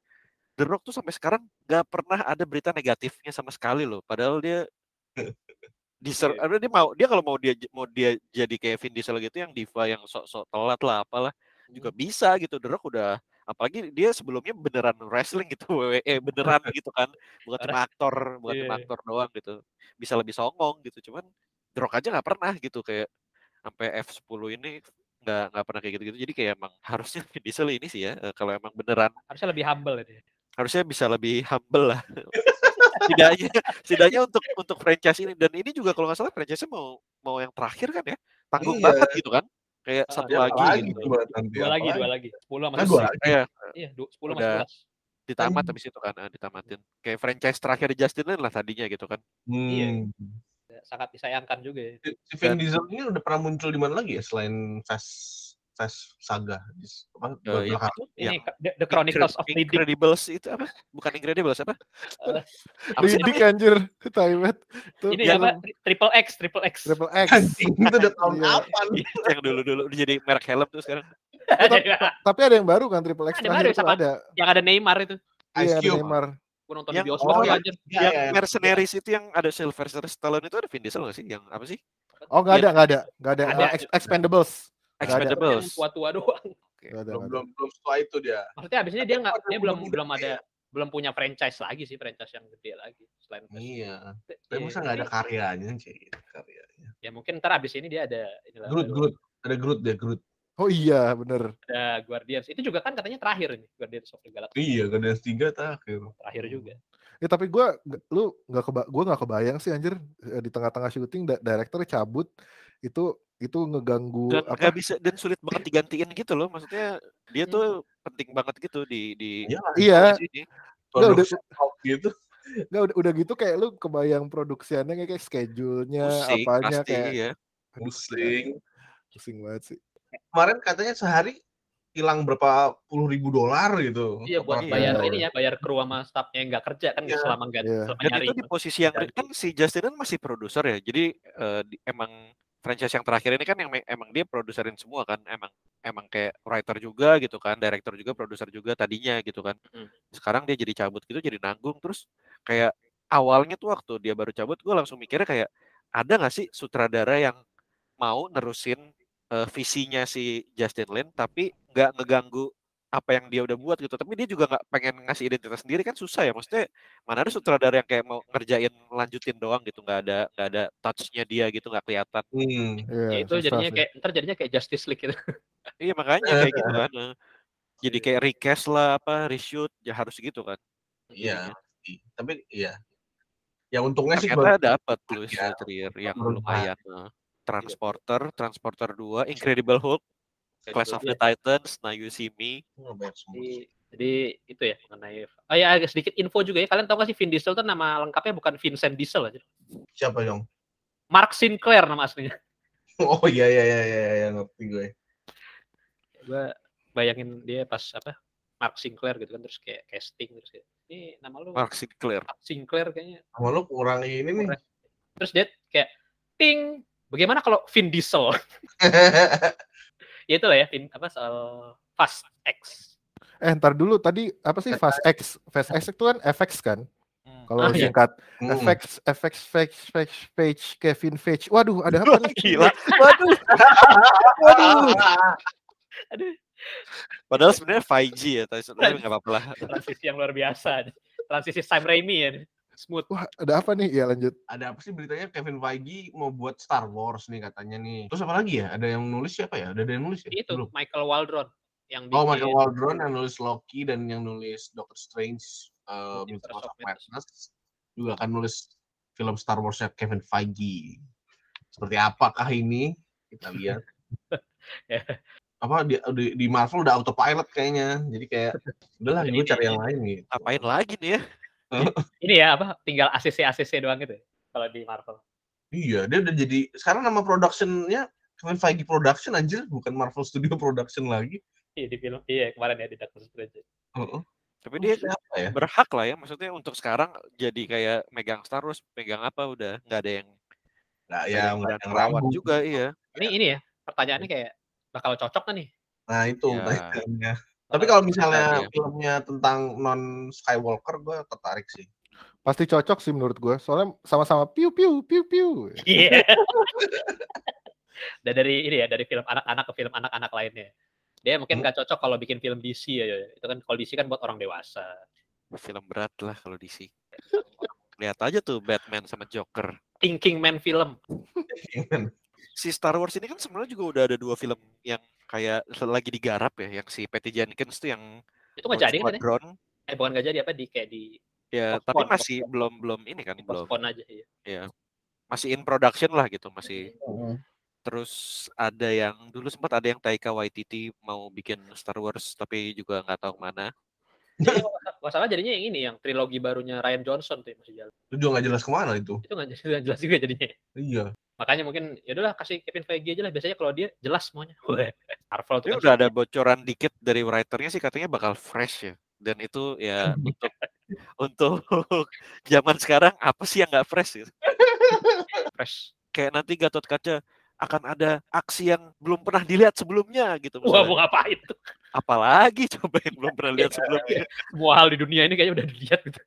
D: The Rock tuh sampai sekarang nggak pernah ada berita negatifnya sama sekali loh. Padahal dia Diesel,
B: Iya.
D: ada dia mau dia kalau mau dia mau dia jadi kayak Vin Diesel gitu yang diva yang sok-sok telat lah apalah juga bisa gitu. The Rock udah apalagi dia sebelumnya beneran wrestling gitu WWE beneran gitu kan bukan cuma aktor bukan cuma
B: Iya.
D: aktor doang gitu bisa lebih songong gitu cuman The Rock aja nggak pernah gitu kayak sampai F10 ini nggak nggak pernah kayak gitu-gitu jadi kayak emang harusnya Vin Diesel ini sih ya eh, kalau emang beneran
B: Harusnya lebih humble ya dia.
D: Harusnya bisa lebih humble lah setidaknya setidaknya untuk untuk franchise ini dan ini juga kalau nggak salah franchise mau mau yang terakhir kan ya tanggung
A: Iya.
D: banget gitu kan kayak
B: Ah,
D: satu
A: Ya,
D: lagi
A: apalagi
D: gitu
A: nanti,
B: Dua lagi, dua lagi. 10 sama
A: Ah,
B: 11.
A: dua lagi.
D: Iya,
B: Iya, du- 10 sama
D: Udah.
B: 11.
D: ditamat habis itu kan ah, ditamatin kayak franchise terakhir Justin Lin lah tadinya gitu kan
B: Iya.
A: Hmm.
B: Sangat disayangkan juga ya.
A: Si Vin Diesel ini udah pernah muncul di mana lagi ya selain Fast Fast Saga? Di, apa,
D: Eh, yang
A: belakang.
B: Ini The, The Chronicles of
D: Incred-
B: Leading.
D: Incredibles itu apa bukan Incredibles apa
B: Eh,
C: Lidik
D: namanya?
C: anjir, Taiwan. Tuh,
B: Ini
C: yang
B: apa? Triple X, Triple X.
C: Triple X.
A: Itu udah tahun
C: Iya.
A: kapan?
D: yang dulu dulu udah jadi merek helm tuh sekarang
C: Tapi ada yang baru kan Triple X
B: Ada baru,
C: ada.
B: yang ada Neymar itu.
C: Iya,
A: Ice Cube.
C: Neymar.
B: Gue nonton
D: Yang-
B: di bioskop
A: oh, yang-
B: anjir.
A: Ya,
D: yang
A: ya,
D: Mercenaries itu yang ada Sylvester Stallone itu ada Vin Diesel nggak sih yang apa sih
C: Oh, nggak
D: Iya.
C: ada, nggak ada, nggak ada.
B: Ada.
C: Ex- Expendables.
D: Expendables
B: tua-tua doang.
C: Ada,
A: belum
C: ada.
A: belum belum setua itu dia.
B: Maksudnya abis ini dia nggak dia belum
A: Belum
B: belum ada
A: ya.
B: belum punya franchise lagi sih franchise yang gede lagi selain.
A: Iya. Tapi
B: Iya,
A: masa nggak ada
B: tapi
A: karyanya sih? Karyanya.
B: Ya mungkin ntar abis ini dia ada inilah
A: Groot, Groot. Ada Groot deh, Groot.
C: Oh iya, bener.
B: ada Guardians. Itu juga kan katanya terakhir ini Guardians of the Galaxy
A: Iya, Guardians 3 terakhir.
B: terakhir juga.
C: Ya tapi gue, lu nggak keba, gua nggak kebayang sih anjir eh, di tengah-tengah syuting da- director cabut itu itu ngeganggu
D: dan
C: apa?
D: nggak bisa dan sulit banget digantiin gitu loh maksudnya dia tuh penting banget gitu di di
A: Iya.
C: Iya,
D: di sini.
C: Nggak, udah-
A: gitu.
C: nggak udah, udah gitu kayak lu kebayang produksiannya kayak, kayak schedule-nya
D: pusing
C: apanya
D: pasti
C: kayak
D: ya
A: Pusing.
C: pusing banget sih.
A: Kemarin katanya sehari hilang berapa puluh ribu dolar gitu.
B: Iya buat bayar
C: Iya.
B: ini ya, bayar kru sama staffnya yang nggak kerja kan
A: Iya.
B: selama nggak
C: Iya.
B: selama
D: dan
B: nyari.
D: itu di posisi yang kan si Justin kan masih produser ya jadi eh, di- emang franchise yang terakhir ini kan yang emang dia produserin semua kan emang emang kayak writer juga gitu kan director juga produser juga tadinya gitu kan
B: Mm.
D: sekarang dia jadi cabut gitu jadi nanggung terus kayak awalnya tuh waktu dia baru cabut gue langsung mikirnya kayak ada nggak sih sutradara yang mau nerusin eh, visinya si Justin Lin tapi nggak ngeganggu apa yang dia udah buat gitu tapi dia juga nggak pengen ngasih identitas sendiri kan susah ya maksudnya mana ada sutradara yang kayak mau ngerjain lanjutin doang gitu nggak ada nggak ada touchnya dia gitu nggak kelihatan
A: Hmm.
C: Iya,
B: Ya itu jadinya
C: sih.
B: kayak ntar jadinya kayak Justice League gitu.
D: iya makanya kayak gitu kan jadi kayak recast lah apa reshoot ya harus gitu kan
A: Iya. i- Tapi iya. Ya untungnya sih
D: ternyata
A: buat
D: dapat Louis
A: ya,
D: yang lumayan eh. Transporter Transporter 2 Incredible Hulk Clash of the. Titans Now You See Me.
B: Jadi, jadi itu ya mengenai oh ya agak sedikit info juga ya kalian tahu gak sih Vin Diesel tuh nama lengkapnya bukan Vincent Diesel aja
A: Siapa dong?
B: Mark Sinclair nama aslinya
A: Oh iya iya iya iya, iya ngerti gue.
B: gue bayangin dia pas apa Mark Sinclair gitu kan terus kayak casting terus kayak ini nama lu
D: Mark Sinclair
B: Mark Sinclair kayaknya
A: Sama lu kurang ini nih.
B: terus dia kayak ting bagaimana kalau Vin Diesel ya itu lah ya Vin apa soal Fast X
C: Eh ntar dulu tadi apa sih Fast X? Fast X itu kan FX kan?
D: Hmm.
C: Kalau
B: iya.
C: singkat
A: Hmm.
C: FX FX FX FX Page Kevin Page. Waduh, ada apa nih?
D: gila waduh waduh
B: aduh
D: padahal sebenarnya 5G ya tapi sebenarnya nggak apa-apa lah
B: transisi yang luar biasa transisi Sam Raimi ya Smooth.
C: Wah, ada apa nih? Ya lanjut.
A: Ada apa sih beritanya Kevin Feige mau buat Star Wars nih katanya nih. Terus apa lagi ya? Ada yang nulis siapa ya? Ada ada yang nulis ya?
B: Itu
A: Belum.
B: Michael Waldron yang
A: Oh,
B: bikin
A: Michael Waldron yang nulis Loki dan yang nulis Doctor Strange uh,
B: Multiverse of
A: Madness juga akan nulis film Star Wars-nya Kevin Feige. Seperti apakah ini? Kita lihat.
B: Ya.
A: Apa di, di, di Marvel udah autopilot kayaknya. Jadi kayak udahlah gue cari yang lain gitu.
D: Ngapain lagi nih ya?
B: Ini ya apa? Tinggal ACC ACC doang gitu. ya, Kalau di Marvel.
A: Iya, dia udah jadi sekarang nama productionnya Kevin Feige Production anjir, bukan Marvel Studio Production lagi.
B: Iya di film. Iya kemarin ya di Doctor Strange.
A: Heeh.
D: Tapi dia
A: Siapa ya?
D: berhak lah ya, maksudnya untuk sekarang jadi kayak megang Star Wars, megang apa udah nggak ada yang
A: Nah,
D: nggak
A: ya
D: ada yang
A: nggak ada yang
D: ngelawan
A: ragu.
D: juga iya.
B: Ini ini ya pertanyaannya kayak bakal cocok kan nih?
A: Nah, itu
D: Ya.
A: pertanyaannya. Tapi kalau misalnya
D: Iya.
A: filmnya tentang non Skywalker, gue tertarik sih.
C: Pasti cocok sih menurut gue. Soalnya sama-sama piu piu piu piu.
B: Iya. Dan dari ini ya dari film anak-anak ke film anak-anak lainnya. Dia mungkin
A: Hmm.
B: nggak cocok kalau bikin film DC ya. ya. Itu kan kalau DC kan buat orang dewasa.
D: Film berat lah kalau DC. Lihat aja tuh Batman sama Joker.
B: Thinking Man film.
D: Si Star Wars ini kan sebenarnya juga udah ada dua film yang kayak lagi digarap ya, yang si Patty Jenkins tuh yang
B: Itu nggak jadi kan ya? Eh bukan nggak jadi apa di kayak di
D: Ya,
B: Postpone,
D: tapi masih
B: postpone.
D: belum belum ini kan belum.
B: postpone aja. Iya.
D: Ya. Masih in production lah gitu, masih
A: Heeh.
D: Terus ada yang dulu sempat ada yang Taika Waititi mau bikin Star Wars tapi juga nggak tahu ke mana.
B: Jadi nggak salah jadinya yang ini yang trilogi barunya Ryan Johnson tuh yang masih jalan.
A: Itu juga nggak jelas ke mana itu.
B: Itu nggak jelas, nggak jelas juga jadinya.
A: Iya.
B: Makanya mungkin ya udahlah kasih Kevin Feige aja lah. Biasanya kalau dia jelas semuanya. Marvel tuh
D: Ini
B: kan
D: udah ada bocoran dikit dari writernya sih katanya bakal fresh ya. Dan itu ya untuk untuk zaman sekarang apa sih yang nggak fresh gitu.
B: fresh.
D: Kayak nanti Gatot Kaca akan ada aksi yang belum pernah dilihat sebelumnya gitu.
B: Wah,
D: misalnya.
B: mau ngapain tuh?
D: Apalagi coba yang belum pernah lihat sebelumnya.
B: Semua hal di dunia ini kayaknya udah dilihat gitu.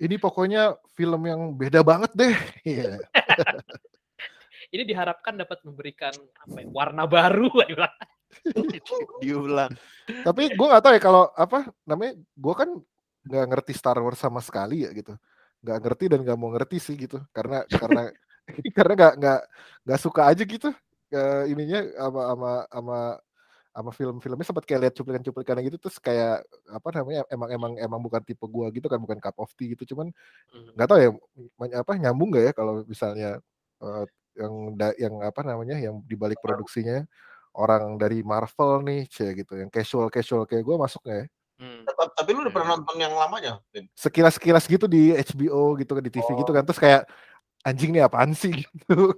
C: Ini pokoknya film yang beda banget deh. Iya.
B: Ini diharapkan dapat memberikan apa ya, warna baru. lah.
D: Diulang.
C: Tapi gue nggak tahu ya kalau apa namanya. Gue kan nggak ngerti Star Wars sama sekali ya gitu. Nggak ngerti dan nggak mau ngerti sih gitu. Karena karena karena nggak nggak nggak suka aja gitu. eh, ininya sama sama sama sama film-filmnya sempat kayak lihat cuplikan-cuplikan gitu terus kayak apa namanya emang emang emang bukan tipe gua gitu kan bukan cup of tea gitu cuman
B: Hmm.
C: nggak tahu ya apa nyambung nggak ya kalau misalnya eh, yang da- yang apa namanya yang dibalik produksinya orang dari Marvel nih cie gitu yang casual casual kayak gue masuk nggak ya
B: Hmm.
A: Tapi, lu udah pernah nonton yang lamanya,
C: sekilas sekilas gitu di HBO gitu kan di TV gitu kan terus kayak anjing nih apaan sih gitu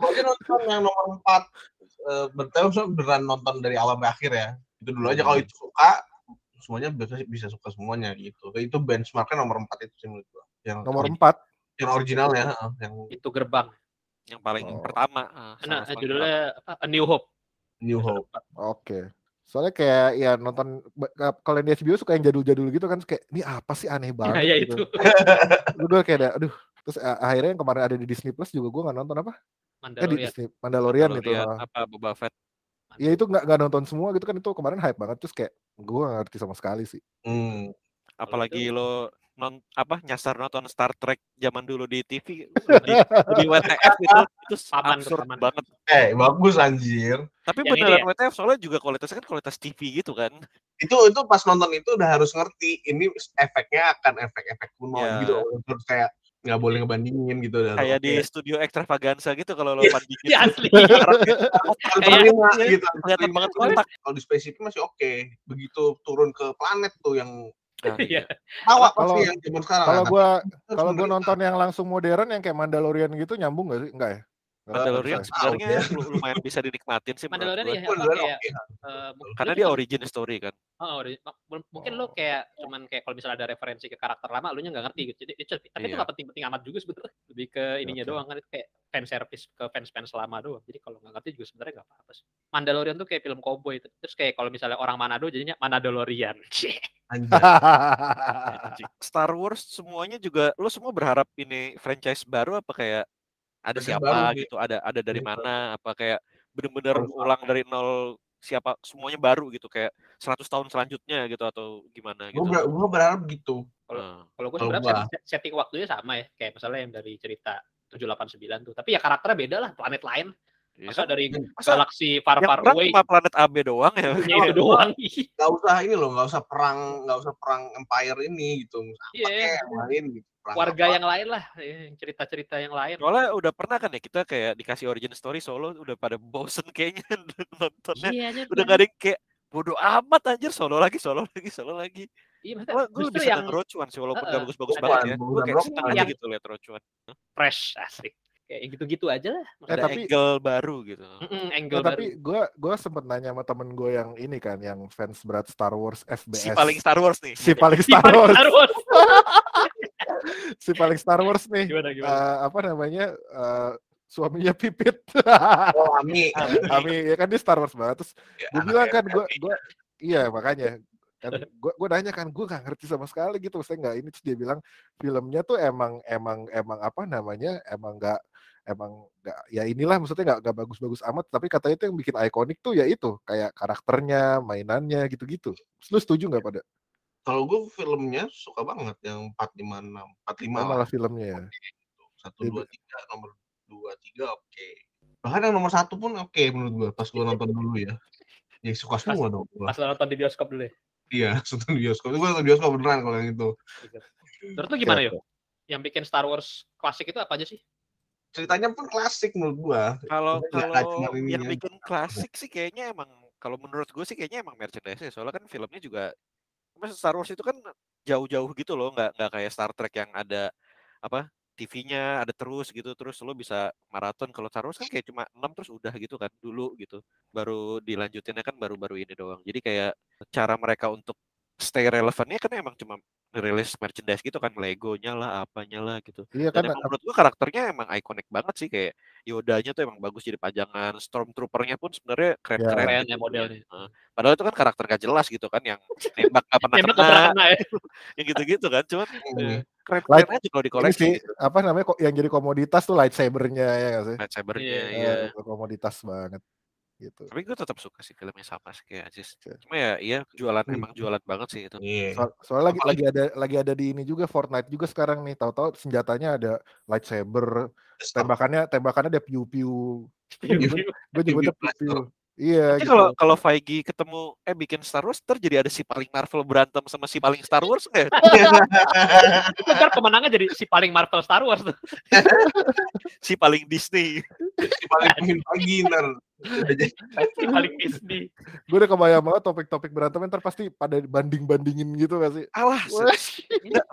A: aja nonton yang nomor 4. Eh, berarti lu beneran nonton dari awal sampai akhir ya. Itu dulu aja kalau
C: Hmm.
A: itu suka, semuanya bisa bisa suka semuanya gitu. Itu benchmarknya nomor 4 itu sih menurut gua. Yang
C: nomor
A: ori-
C: empat
A: yang original ya, yang
B: Itu gerbang.
D: Yang paling
C: Oh.
D: pertama. ah,
B: Nah, judulnya apa? A New Hope.
A: New Hope.
C: Oke. Soalnya kayak ya nonton kalau yang di HBO suka yang jadul-jadul gitu kan kayak ini apa sih aneh banget
B: Nah, ya
C: gitu.
B: itu.
C: Gue kayak ada aduh. Terus akhirnya yang kemarin ada di Disney Plus juga gue nggak nonton apa? Eh di
B: Mandalorian.
C: Disney Mandalorian, gitu.
D: Mandalorian,
C: ah.
D: apa Boba Fett.
C: Ya itu nggak nggak nonton semua gitu kan itu kemarin hype banget terus kayak gue nggak ngerti sama sekali sih.
A: Hmm.
D: Apalagi lo non apa nyasar nonton Star Trek zaman dulu di TV di, di WTF itu itu
B: Paman tuh,
D: absurd
B: paman.
D: banget.
A: Eh, bagus anjir.
D: Tapi
B: Yang
D: beneran
B: ya?
D: WTF soalnya juga kualitasnya kan kualitas TV gitu kan.
A: Itu itu pas nonton itu udah harus ngerti ini efeknya akan efek-efek kuno
D: Ya.
A: gitu. Terus kayak nggak boleh ngebandingin gitu udah.
D: Kayak di studio extravaganza gitu kalau lo
A: Iya,
D: bandingin.
B: Iya asli.
A: terima gitu. harus
D: kelihatan banget kotak.
A: Kalau di spaceship masih oke. Begitu turun ke planet tuh yang
D: Nah,
B: Iya.
A: awak
C: Kalau-
A: pasti yang zaman sekarang.
C: Kalau gue kalau gue nonton yang langsung modern yang kayak Mandalorian gitu nyambung gak sih? Enggak ya?
D: Mandalorian
C: ya?
D: sebenarnya
A: ya.
D: lu- lumayan bisa dinikmatin sih
B: Mandalorian ya apa
A: Mandalorian
B: kayak
A: oke.
B: eh, mungkin
D: Karena dia origin story kan.
B: Oh, ori- mak- mul- mungkin lo kayak cuman kayak kalau misalnya ada referensi ke karakter lama, lu nya nggak ngerti gitu. Jadi itu- tapi itu
D: Iya.
B: nggak penting-penting amat juga sebetulnya. Lebih ke ininya
C: oke.
B: doang kan itu kayak fan service ke fans-fans lama doang. Jadi kalau nggak ngerti juga sebenarnya nggak apa-apa sih. Mandalorian tuh kayak film cowboy itu. Terus kayak kalau misalnya orang Manado jadinya Manadolorian.
D: Star Wars semuanya juga lo semua berharap ini franchise baru apa kayak ada siapa
A: baru,
D: gitu, ada ada dari
A: Gitu.
D: mana, apa kayak bener-bener ulang dari nol siapa semuanya baru gitu kayak 100 tahun selanjutnya gitu atau gimana
A: Gue
D: gitu.
A: ber, gua berharap gitu.
B: Kalau-
D: Nah,
B: Kalau gue sebenarnya
A: gua-
B: set- setting waktunya sama ya, kayak misalnya yang dari cerita 789 tuh. Tapi ya karakternya beda lah, planet lain.
D: Iya
B: Masa
D: kan?
B: dari
D: Masa
B: galaksi far far
D: perang
B: away,
D: cuma planet AB doang ya.
B: dunia itu doang.
A: nggak usah ini loh nggak usah perang nggak usah perang empire ini gitu
B: Iya,
A: yang lain gitu Perang
B: warga
A: apa.
B: yang lain lah, yang cerita-cerita yang lain.
D: Soalnya udah pernah kan ya kita kayak dikasih origin story solo udah pada bosen kayaknya nontonnya.
B: Iya,
D: Udah gak ada yang kayak bodoh amat anjir solo lagi solo lagi solo lagi.
B: Iya, maksudnya
D: Gue lebih
B: yang
D: seneng Roach One sih walaupun
B: Heeh.
D: gak bagus-bagus banget ya. Gue kayak seneng aja gitu liat Roach One.
B: fresh, asik. Kayak gitu-gitu aja lah.
C: Eh,
B: Maksudnya,
D: Ada
C: tapi-
D: angle baru gitu.
B: mm-mm,
C: Eh,
B: angle
C: tapi
B: baru.
C: gue gue sempet nanya sama temen gue yang ini kan, yang fans berat Star Wars FBS.
D: Si paling Star Wars nih.
C: si paling
B: Si
C: Star
B: paling
C: Wars,
B: Star Wars.
C: si paling Star Wars nih.
B: Gimana, gimana?
C: Eh, apa namanya? eh, suaminya Pipit.
A: oh Ami
C: Ami ya kan dia Star Wars banget. Terus
A: Ya,
C: gue bilang kan gue gue iya makanya kan gue gue nanya kan gue nggak ngerti sama sekali gitu saya nggak ini terus dia bilang filmnya tuh emang emang emang apa namanya emang nggak emang nggak ya inilah maksudnya nggak nggak bagus-bagus amat tapi katanya itu yang bikin ikonik tuh ya itu kayak karakternya mainannya gitu-gitu. Lu setuju nggak pada?
A: Kalau gue filmnya suka banget yang 456 45
C: Oh,
A: lah.
C: malah filmnya ya?
A: Satu
C: Iya,
A: dua tiga nomor dua tiga oke. Bahkan yang nomor satu pun oke menurut gue pas gue nonton dulu ya. Ya suka semua dong gua.
B: Pas lo nonton di bioskop dulu ya.
A: iya nonton di bioskop. Gue nonton bioskop beneran kalau yang itu.
B: Menurut lu gimana yuk? Yang bikin Star Wars klasik itu apa aja sih?
A: Ceritanya pun klasik menurut gue
D: Kalau kalau yang
A: ininya.
D: bikin klasik sih kayaknya emang kalau menurut gue sih kayaknya emang merchandise soalnya kan filmnya juga Mas Star Wars itu kan jauh-jauh gitu loh. Nggak nggak kayak Star Trek yang ada apa TV-nya ada terus gitu. Terus lo bisa maraton. Kalau Star Wars kan kayak cuma 6 terus udah gitu kan dulu gitu. Baru dilanjutinnya kan baru-baru ini doang. Jadi kayak cara mereka untuk stay relevannya kan emang cuma rilis merchandise gitu kan Legonya lah apanya lah gitu
C: iya kan
D: dan emang menurut gua karakternya emang ikonik banget sih kayak Yodanya tuh emang bagus jadi pajangan Stormtroopernya pun sebenarnya keren-keren
B: Keren
D: gitu
B: ya modelnya.
D: Heeh. padahal itu kan karakter gak jelas gitu kan yang nembak gak pernah
B: Emang
D: kena
B: gak ya.
D: yang gitu-gitu kan cuman
A: Hmm.
D: keren-keren
C: Light-
D: aja kalau dikoleksi
C: sih
D: gitu.
C: apa namanya kok yang jadi komoditas tuh lightsabernya ya nggak sih
D: lightsabernya
B: Iya,
D: iya
C: Eh, komoditas banget gitu.
D: Tapi gue tetap suka sih filmnya sama sih kayak Aziz
C: Oke.
D: cuma ya iya jualan
C: Hmm.
D: emang jualan banget sih itu.
A: Iya.
C: So- soalnya lagi lagi ada lagi ada di ini juga Fortnite juga sekarang nih. Tahu-tahu senjatanya ada lightsaber tembakannya tembakannya ada piu piu gue nyebutnya piu piu iya
D: Nanti
C: gitu.
D: kalau kalau Feige ketemu eh bikin Star Wars ntar jadi ada si paling Marvel berantem sama si paling Star Wars nggak? ya?
B: Itu ntar pemenangnya jadi si paling Marvel Star Wars tuh.
D: si paling Disney.
A: Si paling pagi ntar jadi
B: Si paling Disney.
C: gue udah kebayang banget topik-topik berantem ntar pasti pada banding bandingin gitu gak sih
D: Alah,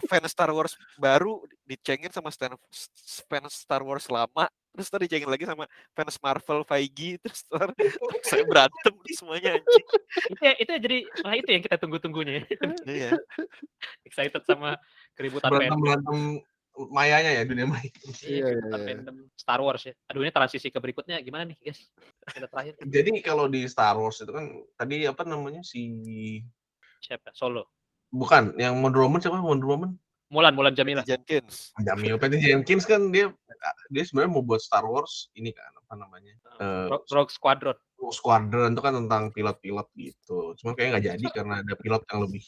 D: fans Star Wars baru dicengin sama fans Star Wars lama, terus tadi dicengin lagi sama fans Marvel Feige, terus ntar saya berantem semuanya anjing.
B: Itu ya, itu ya jadi nah itu yang kita tunggu-tunggunya.
D: Iya.
B: Excited sama keributan
A: berantem berantem mayanya ya dunia maya
C: Iya, iya, iya.
B: Star Wars ya. Aduh ini transisi ke berikutnya gimana nih guys? Kita terakhir
A: jadi kalau di Star Wars itu kan tadi apa namanya si
B: siapa? Solo.
A: bukan yang Wonder Woman siapa Wonder Woman
B: Mulan Mulan Jamila.
D: Jenkins.
A: Jamil Patty Jenkins kan dia dia sebenarnya mau buat Star Wars ini kan apa namanya
B: Ro- Rogue Squadron.
A: Rogue Squadron itu kan tentang pilot-pilot gitu cuman kayaknya nggak jadi karena ada pilot yang lebih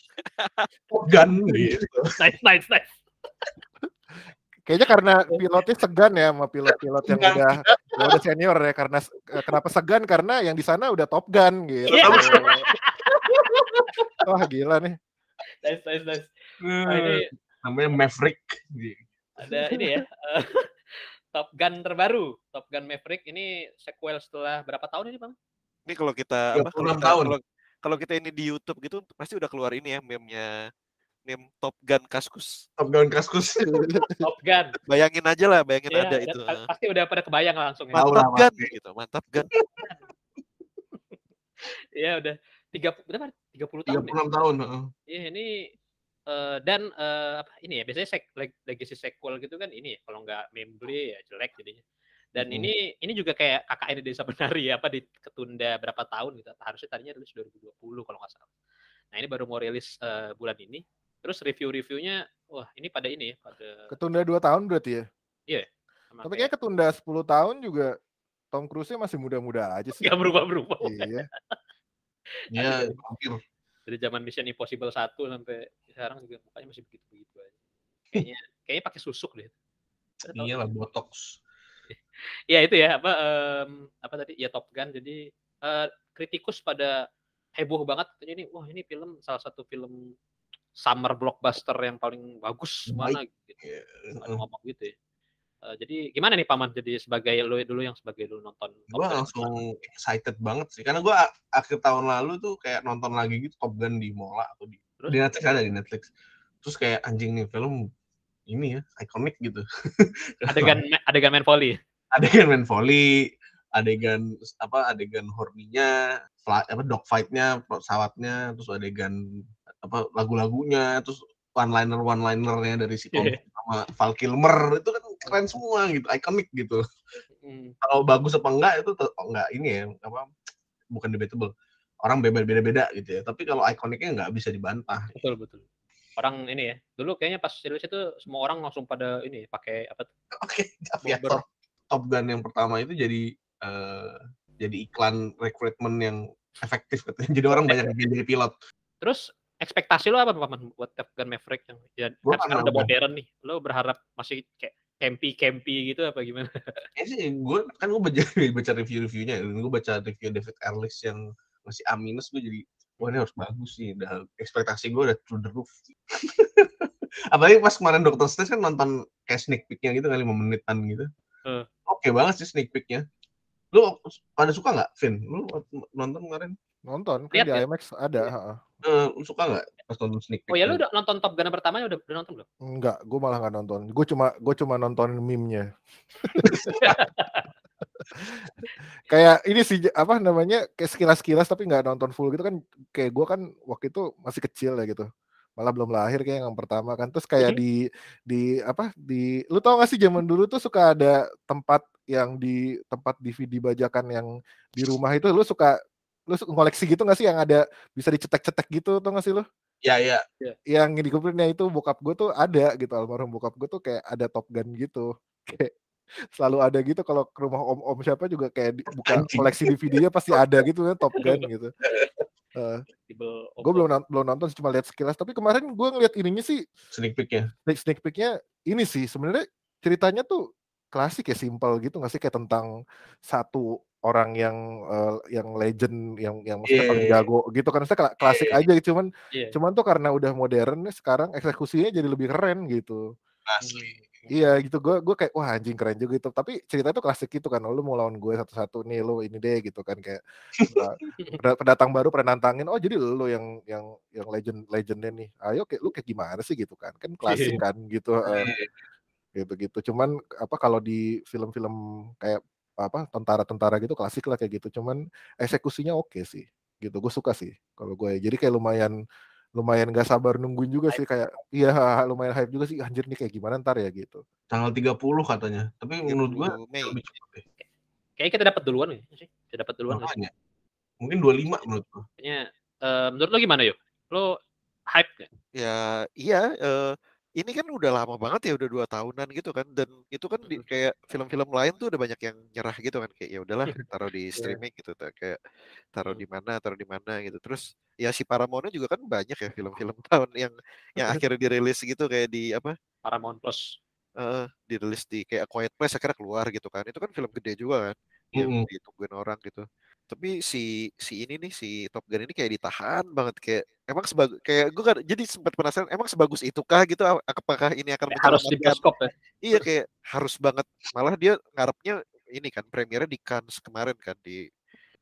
A: Top Gun gitu
B: Nice nice nice.
C: kayaknya karena pilotnya segan ya sama pilot-pilot yang
A: Segan.
C: udah yang udah senior ya karena eh, kenapa segan karena yang di sana udah Top Gun gitu
B: Iya.
C: wah gila nih
B: Nice nice nice. Nah, ini
A: namanya Maverick
B: ada ini ya. eh, Top Gun terbaru, Top Gun Maverick ini sequel setelah berapa tahun ini, Bang?
D: Ini kalau kita apa? Kalau
A: 36
D: kita,
A: tahun.
D: kalau, kalau kita ini di YouTube gitu pasti udah keluar ini ya meme-nya meme Top Gun Kaskus.
A: Top Gun Kaskus
B: Top Gun.
D: Bayangin aja lah, bayangin
B: Iya,
D: ada itu.
B: pa- pasti udah pada kebayang langsung ya.
D: Mantap Gun gitu, mantap Gun.
B: Iya, udah 30 berapa? 30 tahun. ya?
A: 36 tahun heeh.
B: Iya, ini eh, dan eh, apa ini ya biasanya sek, leg- legacy sequel gitu kan ini ya kalau nggak memble ya jelek jadinya. Dan
A: Mm-mm.
B: ini ini juga kayak KKN di Desa Penari ya, apa di ketunda berapa tahun gitu. Harusnya tadinya rilis 2020 kalau nggak salah. Nah, ini baru mau rilis eh, bulan ini. Terus review-reviewnya wah, ini pada ini ya, pada
C: ketunda dua tahun berarti ya
B: sama
C: tapi
B: kayak
C: ketunda 10 tahun juga Tom Cruise masih muda-muda aja sih
B: nggak berubah-berubah.
C: iya
A: Dia hampir
B: Dari zaman Mission Impossible 1 sampai sekarang juga mukanya masih begitu-begitu aja. pakai susuk deh. Tahu.
A: Iyalah botox.
B: Ya itu ya apa em, apa tadi ya Top Gun jadi eh, kritikus pada heboh banget katanya ini wah ini film salah satu film summer blockbuster yang paling bagus mana gitu.
A: Iya.
B: Ada ngomong gitu ya. Eh, jadi gimana nih paman jadi sebagai lo dulu yang sebagai lu nonton
A: gue langsung excited banget sih. Karena gue akhir tahun lalu tuh kayak nonton lagi gitu Top Gun di Mola atau di
B: Terus?
A: di Netflix ada di Netflix. Terus kayak anjing nih film ini ya ikonik gitu.
B: Adegan adegan main volley.
A: Adegan main volley adegan apa adegan horninya apa dogfight-nya pesawatnya terus adegan apa lagu-lagunya terus one liner one linernya dari si Tom. Sama Val Kilmer itu kan keren semua gitu ikonik gitu.
B: Hmm,
A: kalau bagus apa enggak itu oh, enggak ini ya apa bukan debatable. Orang beda beda beda gitu ya tapi kalau ikoniknya nggak bisa dibantah.
B: Betul betul. Orang ini ya dulu kayaknya pas rilis itu semua orang langsung pada ini pakai apa tuh,
A: oke aviator Top Gun yang pertama itu jadi eh, jadi iklan rekrutmen yang efektif katanya. Jadi orang banyak yang jadi pilot.
B: Terus ekspektasi lo apa paman buat Top Gun Maverick yang ya,
A: Gua
B: kan sekarang udah modern nih lo berharap masih kayak campy campy gitu apa gimana?
A: Kayaknya sih gue kan gue baca baca review reviewnya dan gue baca review David Ehrlich yang masih A minus gue jadi wah ini harus bagus sih udah ekspektasi gue udah through the roof. Apalagi pas kemarin Doctor Strange kan nonton kayak sneak peeknya gitu kali lima menitan gitu.
B: Eh.
A: oke banget sih sneak peeknya. Lu pada suka nggak Vin? Lu nonton kemarin?
C: Nonton kan
B: Lihat
C: di
B: ya?
C: IMAX ada.
A: Eh, lu suka nggak pas nonton sneak peek
B: oh ya lo udah nonton Top Gun yang pertama udah, udah nonton belum?
C: Enggak, gue malah nggak nonton. Gue cuma gue cuma nonton meme-nya. kayak ini sih apa namanya kayak sekilas-sekilas tapi nggak nonton full gitu kan. Kayak gue kan waktu itu masih kecil ya gitu. Malah belum lahir kayak yang pertama kan. Terus kayak di di apa di lu tau gak sih zaman dulu tuh suka ada tempat yang di tempat DVD bajakan yang di rumah itu? Lu suka lu suka ngoleksi gitu gak sih yang ada bisa dicetek-cetek gitu tau gak sih lu?
A: Ya ya
C: yang di kupingnya itu bokap gue tuh ada gitu almarhum bokap gue tuh kayak ada Top Gun gitu. Kayak selalu ada gitu kalau ke rumah om-om siapa juga kayak di- buka
A: Anjing.
C: koleksi DVD-nya pasti ada gitu kan Top Gun gitu.
B: Tiba-
C: gue belum belum nonton cuma lihat sekilas tapi kemarin gue ngeliat ininya sih
A: sneak peeknya
C: sneak sneak peeknya ini sih sebenarnya ceritanya tuh klasik ya simpel gitu nggak sih? Kayak tentang satu orang yang eh, yang legend yang yang
A: Iya,
C: paling
A: iya, iya.
C: jago gitu kan maksudnya kla- klasik aja gitu. Cuman
B: Iya.
C: cuman tuh karena udah modern sekarang eksekusinya jadi lebih keren gitu.
A: Asli.
C: Iya gitu. Gue gue kayak wah anjing keren juga gitu tapi cerita itu klasik gitu kan oh, lu mau lawan gue satu-satu nih lu ini deh gitu kan kayak pendatang baru pernah nantangin oh jadi lu yang yang yang legend legendnya nih. Ayo kayak lu kayak gimana sih? gitu kan kan klasik kan gitu eh, gitu gitu cuman apa kalau di film-film kayak apa tentara-tentara gitu klasik lah kayak gitu cuman eksekusinya oke sih gitu. Gue suka sih kalau gue jadi kayak lumayan lumayan gak sabar nungguin juga sih kayak iya lumayan hype juga sih anjir nih kayak gimana ntar ya? gitu.
A: Tanggal 30 katanya. Tapi menurut gua
D: 30 Mei.
A: lebih cepat deh.
B: Kayaknya kita dapat duluan nih sih? Kita dapat duluan
A: makanya. Mungkin 25 menurut gua.
B: Kayaknya eh, menurut lo gimana yo? Lo hype gak?
D: Ya iya, eh, ini kan udah lama banget ya, udah dua tahunan gitu kan, dan itu kan di, kayak film-film lain tuh udah banyak yang nyerah gitu kan, kayak ya udahlah taruh di streaming gitu, ta- kayak taruh di mana, taruh di mana gitu. Terus ya si Paramount juga kan banyak ya film-film tahun yang yang akhirnya dirilis gitu kayak di apa?
B: Paramount Plus
D: eh dirilis di kayak A Quiet Place akhirnya keluar gitu kan. Itu kan film gede juga kan, yang
A: Mm-mm.
D: ditungguin orang gitu. Tapi si si ini nih si Top Gun ini kayak ditahan banget kayak emang sebagus kayak gue kan jadi sempat penasaran emang sebagus itukah gitu a- apakah ini akan
B: Kayak harus di bioskop ya
D: iya kayak harus banget malah dia ngarepnya ini kan premiernya di Cannes kemarin kan di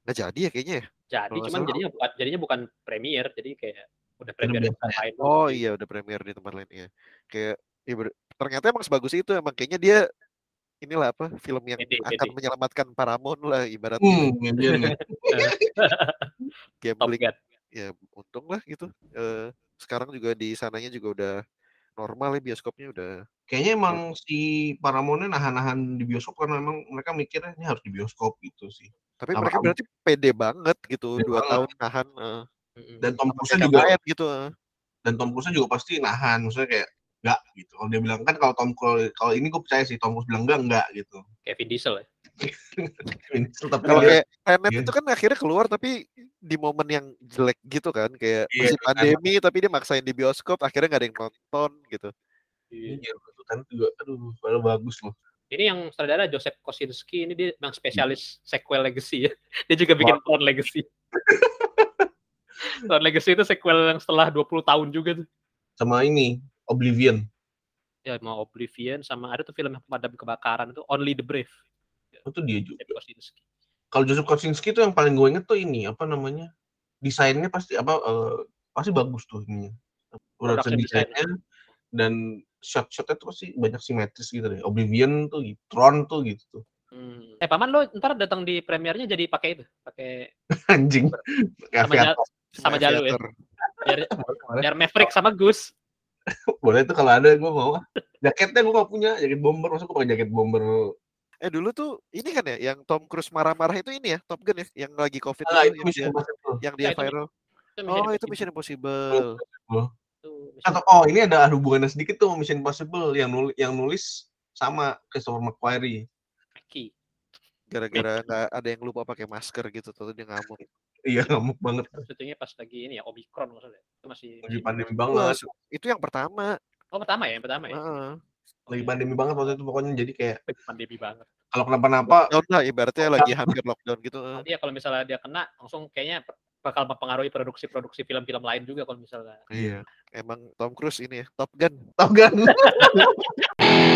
D: nggak jadi ya kayaknya ya
B: jadi
D: Kalau
B: cuman jadinya bukan jadinya bukan premier jadi kayak udah premier di tempat
A: ya.
B: lain
D: oh iya udah premier di tempat lain ya kayak ya ber- ternyata emang sebagus itu emang kayaknya dia inilah apa film yang
B: Pede,
D: akan menyelamatkan Paramount lah ibaratnya
A: hmm ya
D: gambling ya untung lah gitu Eh, sekarang juga di sananya juga udah normal ya bioskopnya udah
A: kayaknya emang si Paramount nahan-nahan di bioskop karena emang mereka mikirnya ini harus di bioskop gitu sih
D: tapi
A: Sama
D: mereka berarti pede banget gitu
A: Pede
D: dua
A: banget.
D: tahun nahan.
B: Mm-mm.
A: dan Tom Cruise
D: kayak
A: juga
D: gitu eh.
A: dan Tom Cruise juga pasti nahan maksudnya kayak enggak gitu kalau dia bilang kan kalau Tom Cruise kalau ini gue percaya sih Tom Cruise bilang enggak enggak gitu
B: kayak Vin Diesel ya
A: tapi
D: kalau kayak Tenet
A: Iya.
D: itu kan akhirnya keluar tapi di momen yang jelek gitu kan kayak
A: Iya,
D: masih
A: kan.
D: pandemi tapi dia maksain di bioskop akhirnya nggak ada yang nonton gitu
B: Iya.
A: Iya, itu kan juga aduh, padahal bagus loh.
B: Ini yang sutradara Joseph Kosinski ini dia memang spesialis sequel legacy ya. Dia juga bikin Tron Legacy. Tron Legacy itu sequel yang setelah 20 tahun juga tuh.
A: Sama ini Oblivion.
B: Ya mau Oblivion sama ada tuh film yang pemadam kebakaran itu Only the Brave.
A: Itu dia juga. Kalau Joseph Kosinski itu yang paling gue inget tuh ini apa namanya? Desainnya pasti apa eh, pasti bagus tuh ininya. Production desainnya dan shot-shotnya tuh pasti banyak simetris gitu deh. Oblivion tuh, gitu. Tron tuh gitu tuh.
B: Hmm. Eh paman lo ntar datang di premiernya jadi pakai itu, pakai
A: Anjing.
B: Sama
A: Aviator.
B: sama Jalu ya. Biar biar Maverick sama Gus.
A: boleh tuh kalau ada gue mau. Jaketnya gue gak punya, jaket bomber. Masa gue pakai jaket bomber.
D: Eh dulu tuh ini kan ya yang Tom Cruise marah-marah itu ini ya Top Gun ya yang lagi covid
A: Ah,
D: itu,
A: itu
D: yang dia, yang dia
B: itu
D: viral.
B: Itu
D: Oh itu Mission Impossible.
B: Itu Mission
A: Atau, oh ini ada hubungannya sedikit tuh sama Mission Impossible yang nulis, yang nulis sama Christopher McQuarrie.
D: Gara-gara nggak ada yang lupa pakai masker gitu tuh dia ngamuk.
A: Iya ngamuk banget.
B: Syutingnya pas lagi ini ya Omicron maksudnya. Itu masih
A: Lagi pandemi
D: Wah,
A: banget.
D: itu yang pertama.
B: Oh pertama ya, yang pertama ya.
D: Heeh.
A: Lagi pandemi banget waktu itu pokoknya jadi kayak
B: Pandemi banget.
A: kalau kenapa-napa
D: Lockdown lah ibaratnya lagi hampir lockdown gitu.
B: Iya kalau misalnya dia kena langsung kayaknya bakal mempengaruhi produksi-produksi film-film lain juga kalau misalnya.
D: Iya. Emang Tom Cruise ini ya Top Gun.
A: Top Gun.